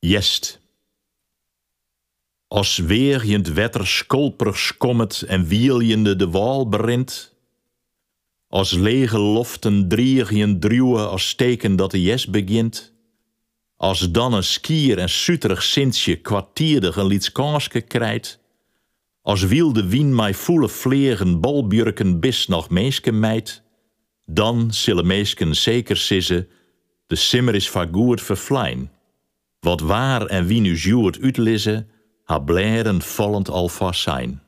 Jest. Als weer je het wetter skolperig kommet en wieljende de wal berint, als lege loften drieg je druwe als teken dat de jes begint, als dan een skier en suterig sintje kwartierdig een lietskanske krijt, als wiel de wien mij voele vleegen bolbjurken bis nog meeske meid, dan zullen meesken zeker sissen, de simmer is vagoerd verflijn. Wat waar en wie nu juurt uitlissen, haar blaren vallend alvast zijn.